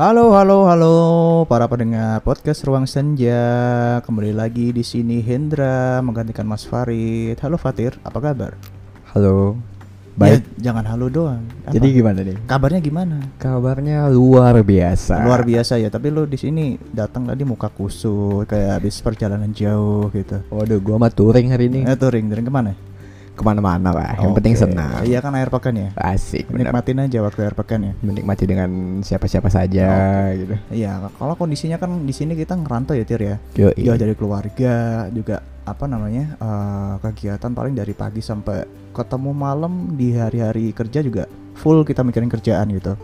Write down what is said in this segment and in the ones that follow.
Halo, halo, halo, para pendengar podcast Ruang Senja. Kembali lagi di sini Hendra menggantikan Mas Farid. Halo Fatir, apa kabar? Halo. Ya, Baik. jangan halo doang. Apa? Jadi gimana nih? kabarnya gimana? Kabarnya luar biasa. Luar biasa ya. Tapi lu di sini datang tadi muka kusut, kayak habis perjalanan jauh gitu. Waduh, gua mah touring hari ini. Eh, touring, touring ke mana? Ke mana-mana lah. Yang penting Oke. senang. Iya kan air pekan ya. Asik. Bener. Nikmatin aja waktu air pekan ya. Menikmati dengan siapa-siapa saja gitu. Iya, kalau kondisinya kan di sini kita ngerantau ya Tir ya. Yo, jauh dari keluarga juga apa namanya eh, kegiatan paling dari pagi sampai ketemu malam di hari-hari kerja juga full kita mikirin kerjaan gitu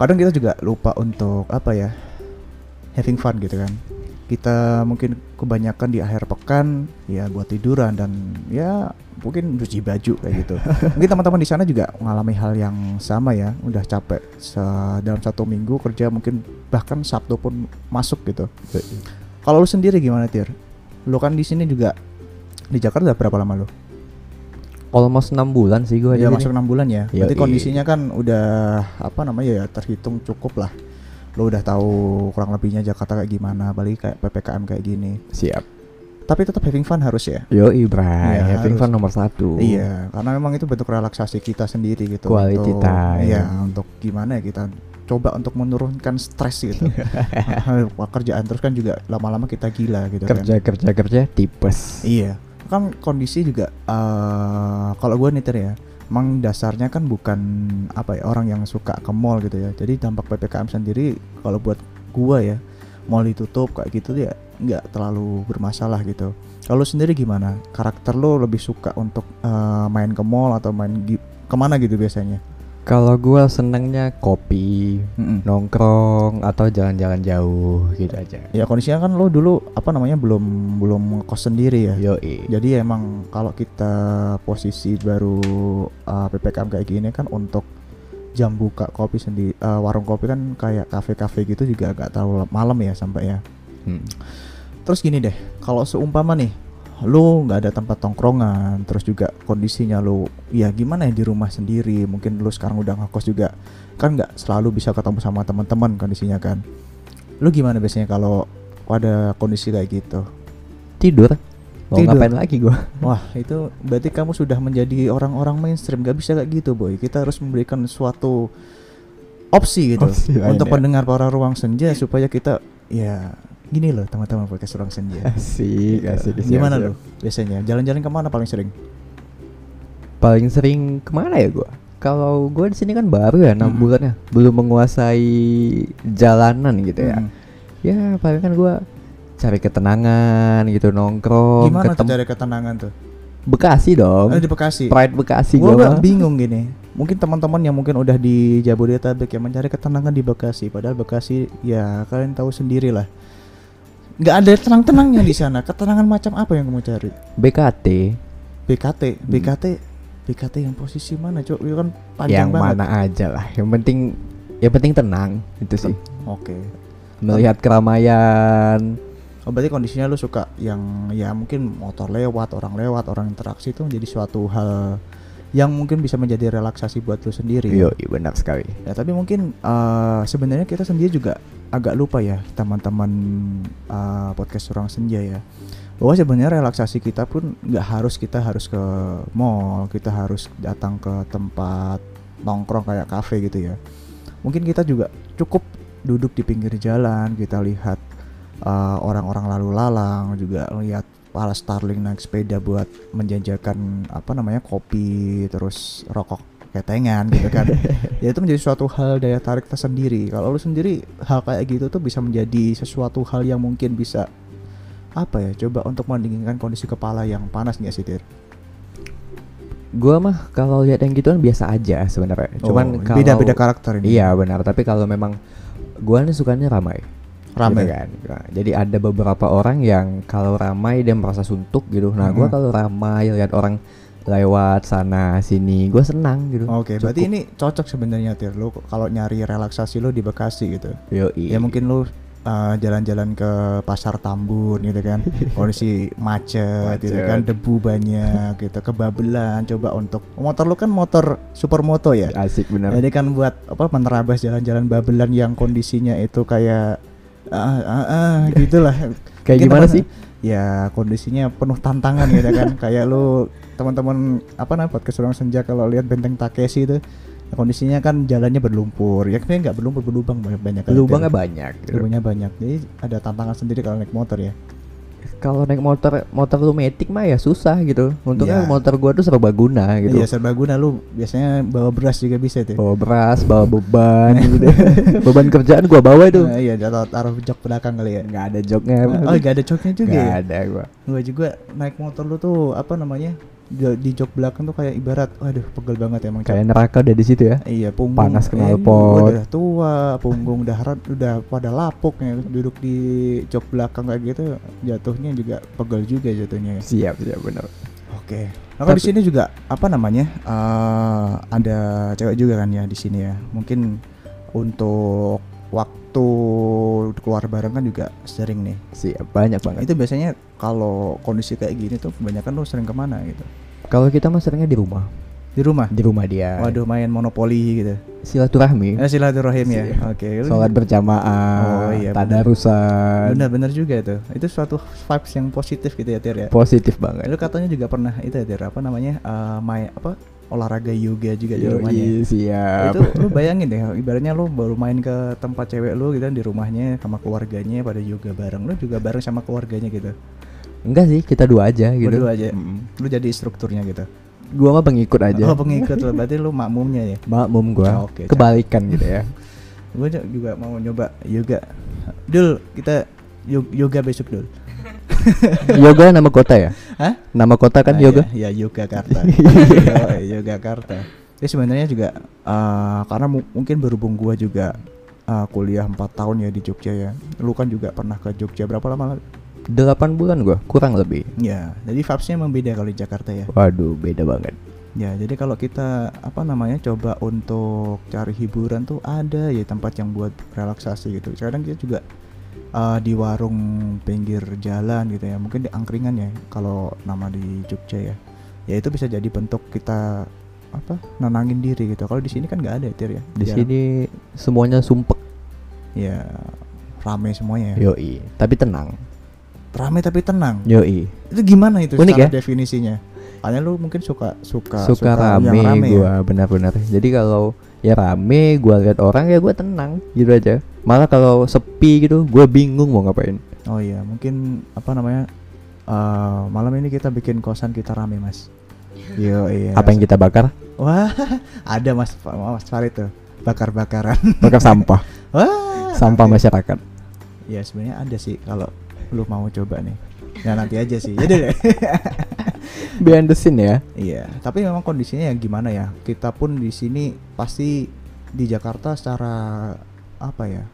kadang kita juga lupa untuk apa ya having fun gitu kan kita mungkin kebanyakan di akhir pekan ya buat tiduran dan ya mungkin cuci baju kayak gitu mungkin teman-teman di sana juga mengalami hal yang sama ya udah capek se- dalam satu minggu kerja mungkin bahkan sabtu pun masuk gitu kalau lu sendiri gimana Tir? Lu kan di sini juga di Jakarta udah berapa lama lu? Almost 6 bulan sih gua Ya masuk enam bulan ya. Yoi. Berarti kondisinya kan udah apa namanya ya terhitung cukup lah. Lu udah tahu kurang lebihnya Jakarta kayak gimana, balik kayak PPKM kayak gini. Siap. Tapi tetap having fun harus ya. Yo, Ibra. Iya, Having harus. fun nomor satu. Iya, karena memang itu bentuk relaksasi kita sendiri gitu. Quality untuk, time. Iya, untuk gimana ya kita coba untuk menurunkan stres gitu. Kerjaan terus kan juga lama-lama kita gila gitu kan. Kerja kerja kerja tipes. Iya, kan kondisi juga eh kalau gue niter ya, emang dasarnya kan bukan apa ya orang yang suka ke mall gitu ya. Jadi dampak ppkm sendiri kalau buat gue ya, mall ditutup kayak gitu ya nggak terlalu bermasalah gitu. Kalau sendiri gimana? Karakter lo lebih suka untuk eh, main ke mall atau main ke mana gitu biasanya? Kalau gua senangnya kopi, Mm-mm. nongkrong atau jalan-jalan jauh gitu aja. Ya kondisinya kan lo dulu apa namanya belum belum ngekos sendiri ya. Yo, Jadi emang kalau kita posisi baru uh, ppkm kayak gini kan untuk jam buka kopi sendiri uh, warung kopi kan kayak kafe-kafe gitu juga agak terlalu malam ya sampai ya. Hmm. Terus gini deh, kalau seumpama nih lu nggak ada tempat tongkrongan, terus juga kondisinya lu ya gimana ya di rumah sendiri, mungkin lu sekarang udah ngekos juga kan nggak selalu bisa ketemu sama teman-teman kondisinya kan. Lu gimana biasanya kalau ada kondisi kayak gitu? Tidur. Mau Tidur. ngapain lagi gua? Wah itu berarti kamu sudah menjadi orang-orang mainstream Gak bisa kayak gitu boy Kita harus memberikan suatu opsi gitu Opsi Untuk ya. pendengar para ruang senja Supaya kita ya gini loh teman-teman podcast ruang senja Asik, Gitu. asik. siap, Gimana lo biasanya Jalan-jalan ke mana paling sering Paling sering ke mana ya gua? Kalau gua di sini kan baru ya 6 Mm-mm. bulan ya, belum menguasai jalanan gitu ya. Mm. Ya paling kan gua cari ketenangan gitu nongkrong Gimana tuh cari ketenangan tuh Bekasi dong. Ada di Bekasi Pride Bekasi Gue gua. bingung gini Mungkin teman-teman yang mungkin udah di Jabodetabek yang mencari ketenangan di Bekasi Padahal Bekasi ya kalian tahu sendiri lah nggak ada tenang-tenangnya di sana. Ketenangan macam apa yang kamu cari? BKT BKT, Hmm. BKT, BKT yang posisi mana, Cok? Itu kan panjang yang banget. mana aja lah. Yang penting yang penting tenang itu sih. Oke. Melihat keramaian. Oh, berarti kondisinya lu suka yang ya mungkin motor lewat, orang lewat, orang interaksi itu menjadi suatu hal yang mungkin bisa menjadi relaksasi buat lu sendiri. Yo, benar sekali. Ya, tapi mungkin eh, sebenarnya kita sendiri juga agak lupa ya, teman-teman eh, podcast orang senja ya. Bahwa sebenarnya relaksasi kita pun nggak harus kita harus ke mall, kita harus datang ke tempat nongkrong kayak kafe gitu ya. Mungkin kita juga cukup duduk di pinggir jalan, kita lihat eh, orang-orang lalu lalang, juga lihat para starling naik sepeda buat menjajakan apa namanya kopi, terus rokok ketengan gitu kan. ya itu menjadi suatu hal daya tarik tersendiri. Kalau lu sendiri hal kayak gitu tuh bisa menjadi sesuatu hal yang mungkin bisa apa ya coba untuk mendinginkan kondisi kepala yang panas nggak sih Tir? Gua mah kalau lihat yang gituan biasa aja sebenarnya. Cuman Oh, kalau beda-beda karakter ini. Iya benar, tapi kalau memang gua nih sukanya ramai. Ramai. Gitu kan. Nah, jadi ada beberapa orang yang kalau ramai dia merasa suntuk gitu. Nah, gua Mhm. kalau ramai lihat orang lewat sana sini, gua senang gitu. Oke, berarti Cukup. ini cocok sebenarnya Tir. Lu kalau nyari relaksasi lu di Bekasi gitu. Yoi. Ya mungkin lu uh, jalan-jalan ke pasar Tambun gitu kan kondisi macet, gitu Macet. kan debu banyak gitu kebabelan coba untuk motor lu kan motor supermoto ya Asik bener. jadi kan buat apa menerabas jalan-jalan babelan yang kondisinya itu kayak ah ah, ah, gitulah Kayak Mungkin gimana sih? ya kondisinya penuh tantangan gitu kan kayak lu teman-teman apa namanya podcast orang senja kalau lihat benteng Takeshi itu ya kondisinya kan jalannya berlumpur ya kan nggak berlumpur berlubang banyak banyak Lubangnya banyak. gitu. lubangnya banyak jadi ada tantangan sendiri kalau naik motor ya Kalau naik motor motor lu metik mah ya susah gitu. Untungnya Iya. motor gua tuh serbaguna gitu. iya serbaguna lu biasanya bawa beras juga bisa tuh Bawa beras, bawa beban gitu. beban kerjaan gua bawa itu. Nah, iya taruh, taruh jok belakang kali ya Nggak ada joknya. oh nggak ada joknya juga Nggak ya ada gua. Gua juga naik motor lu tuh apa namanya di, di jok belakang tuh kayak ibarat waduh pegel banget emang. Kayak neraka udah di situ ya. Iya punggung Panas knalpot. udah tua, punggung udah udah pada lapuk ya duduk di jok belakang kayak gitu jatuhnya juga pegel juga jatuhnya. Siap, siap bener. Oke. Nah kalau di sini juga apa namanya eh ada cewek juga kan ya di sini ya. Mungkin untuk waktu keluar bareng kan juga sering nih. Siap, banyak banget. Itu biasanya kalau kondisi kayak gini tuh kebanyakan lu sering ke mana gitu? Kalau kita mah seringnya di rumah. Di rumah. Di rumah dia. Waduh main monopoli gitu. Silaturahmi. Eh, silaturahim ya. Oke. lu- Sholat berjamaah, Oh, iya, tadarusan. Benar-benar juga itu. Itu suatu vibes yang positif gitu ya Tir ya. Positif banget. Lu katanya juga pernah itu ya Tir, apa namanya? eh, main apa? Olahraga yoga juga di Yoi, rumahnya. siap. Itu lu bayangin deh, ibaratnya lu baru main ke tempat cewek lu gitu kan di rumahnya sama keluarganya pada yoga bareng. Lu juga bareng sama keluarganya gitu. Enggak sih, kita dua aja gitu. Berdua aja. Mm. Lu jadi strukturnya gitu. Gua mah pengikut aja. Oh, pengikut lu. Berarti lu makmumnya ya. Makmum gua. Oke, Kebalikan gitu ya. Gue juga mau nyoba yoga. Dul, kita yo- yoga besok dul. yoga nama kota ya? Hah? Nama kota kan Ah, yoga? Ya, ya Yogyakarta. oh, Yogyakarta. Jadi sebenarnya juga eh, karena mu- mungkin berhubung gua juga eh, kuliah 4 tahun ya di Jogja ya. Lu kan juga pernah ke Jogja berapa lama? 8 bulan gua, kurang lebih. Ya, jadi vibes-nya emang beda kalau di Jakarta ya. Waduh, beda banget. Ya, jadi kalau kita apa namanya coba untuk cari hiburan tuh ada ya tempat yang buat relaksasi gitu. Kadang kita juga eh, di warung pinggir jalan gitu ya, mungkin di angkringan ya kalau nama di Jogja ya. Ya itu bisa jadi bentuk kita apa nenangin diri gitu. Kalau di sini kan nggak ada ya, Tir ya. Di Jarang. sini semuanya sumpek. ya rame semuanya ya. Yoi, tapi tenang. Rame tapi tenang. Yoi. Itu gimana itu Unik secara ya? definisinya? Hanya lu mungkin suka suka Suka, yang rame, rame ya? gua benar-benar. Jadi kalau ya rame, gua lihat orang ya gua tenang gitu aja. Malah kalau sepi gitu, gua bingung mau ngapain. Oh iya, mungkin apa namanya? eh, malam ini kita bikin kosan kita rame, Mas. Yo iya. Apa yang kita bakar? Wah, ada Mas Mas Farid tuh. Bakar-bakaran. Bakar sampah. Wah. sampah masyarakat. Ya sebenarnya ada sih kalau lu mau coba nih. Ya nanti aja sih. Jadi deh. Behind the scene ya. Iya, tapi memang kondisinya ya gimana ya? Kita pun di sini pasti di Jakarta secara apa ya?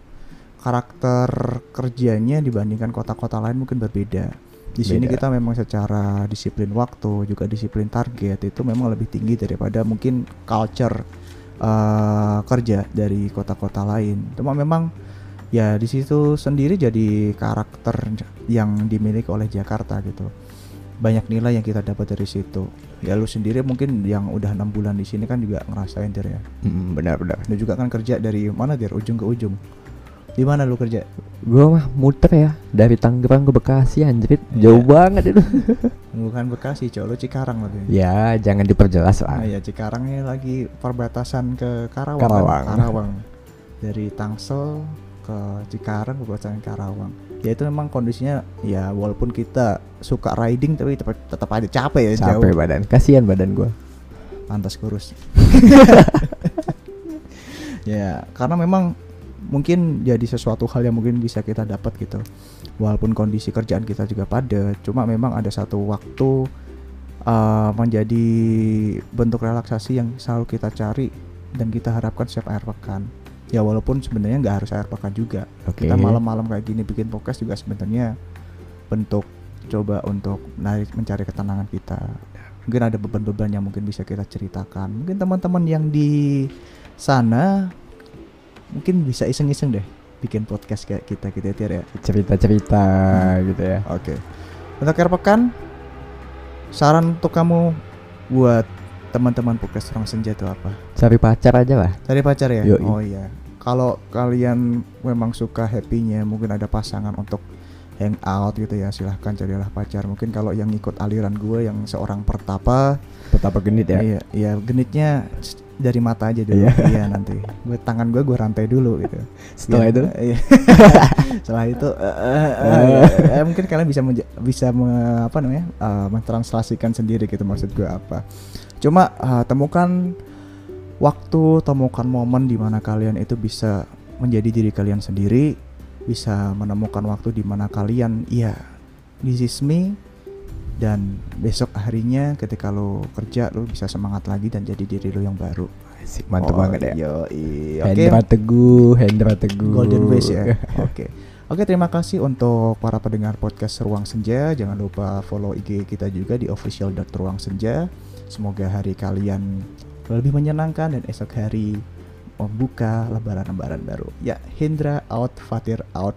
Karakter kerjanya dibandingkan kota-kota lain mungkin berbeda. Di sini Beda. kita memang secara disiplin waktu, juga disiplin target itu memang lebih tinggi daripada mungkin culture eh, kerja dari kota-kota lain. Cuma memang ya di situ sendiri jadi karakter yang dimiliki oleh Jakarta gitu banyak nilai yang kita dapat dari situ ya lu sendiri mungkin yang udah enam bulan di sini kan juga ngerasain dir ya Hmm, benar-benar. lu juga kan kerja dari mana dir ujung ke ujung di mana lu kerja Gua mah muter ya dari Tangerang ke Bekasi anjrit. Iya. Jauh banget itu. bukan Bekasi cowok lu Cikarang lagi ya, jangan diperjelas lah. ah ya Cikarangnya lagi perbatasan ke Karawang kan? Karawang. Karawang dari Tangsel ke Cikarang perbatasan Karawang ya itu memang kondisinya ya walaupun kita suka riding tapi tetap, tetap aja capek ya Capek jauh badan. Kasihan badan gua. pantas kurus. ya, karena memang mungkin jadi sesuatu hal yang mungkin bisa kita dapat gitu. Walaupun kondisi kerjaan kita juga padat, cuma memang ada satu waktu uh, menjadi bentuk relaksasi yang selalu kita cari dan kita harapkan setiap akhir pekan. Ya walaupun sebenarnya nggak harus akhir pekan juga. Oke. Kita malam-malam kayak gini bikin podcast juga sebenarnya bentuk coba untuk narik mencari ketenangan kita. Mungkin ada beban-beban yang mungkin bisa kita ceritakan. Mungkin teman-teman yang di sana mungkin bisa iseng-iseng deh bikin podcast kayak kita gitu ya ya. cerita-cerita gitu ya Oke. Untuk akhir pekan, saran untuk kamu buat teman-teman podcast orang senja itu apa? Cari pacar aja lah Cari pacar ya? Yoi. Oh iya. Kalau kalian memang suka happy-nya, mungkin ada pasangan untuk hangout gitu ya, silahkan carilah pacar. Mungkin kalau yang ikut aliran gue yang seorang pertapa, betapa genit ya iya, iya genitnya dari mata aja dulu. Iya. Iya nanti. Gue tangan gue gue rantai dulu gitu. setelah Biar- itu iya. setelah itu eh, eh, eh, mungkin kalian bisa bisa me- apa namanya eh, mentranslasikan sendiri gitu maksud gue apa cuma eh, temukan waktu temukan momen di mana kalian itu bisa menjadi diri kalian sendiri bisa menemukan waktu di mana kalian iya this is me dan besok harinya ketika lo kerja lo bisa semangat lagi dan jadi diri lo yang baru Asik, mantep Oh, banget ya yoi. oke Hendra Teguh Hendra Teguh Golden Ways ya. Oke. Oke, terima kasih untuk para pendengar podcast Ruang Senja. Jangan lupa follow IG kita juga di official.ruangsenja. Semoga hari kalian lebih menyenangkan dan esok hari membuka lebaran-lebaran baru. Ya, Hendra out, Fatir out.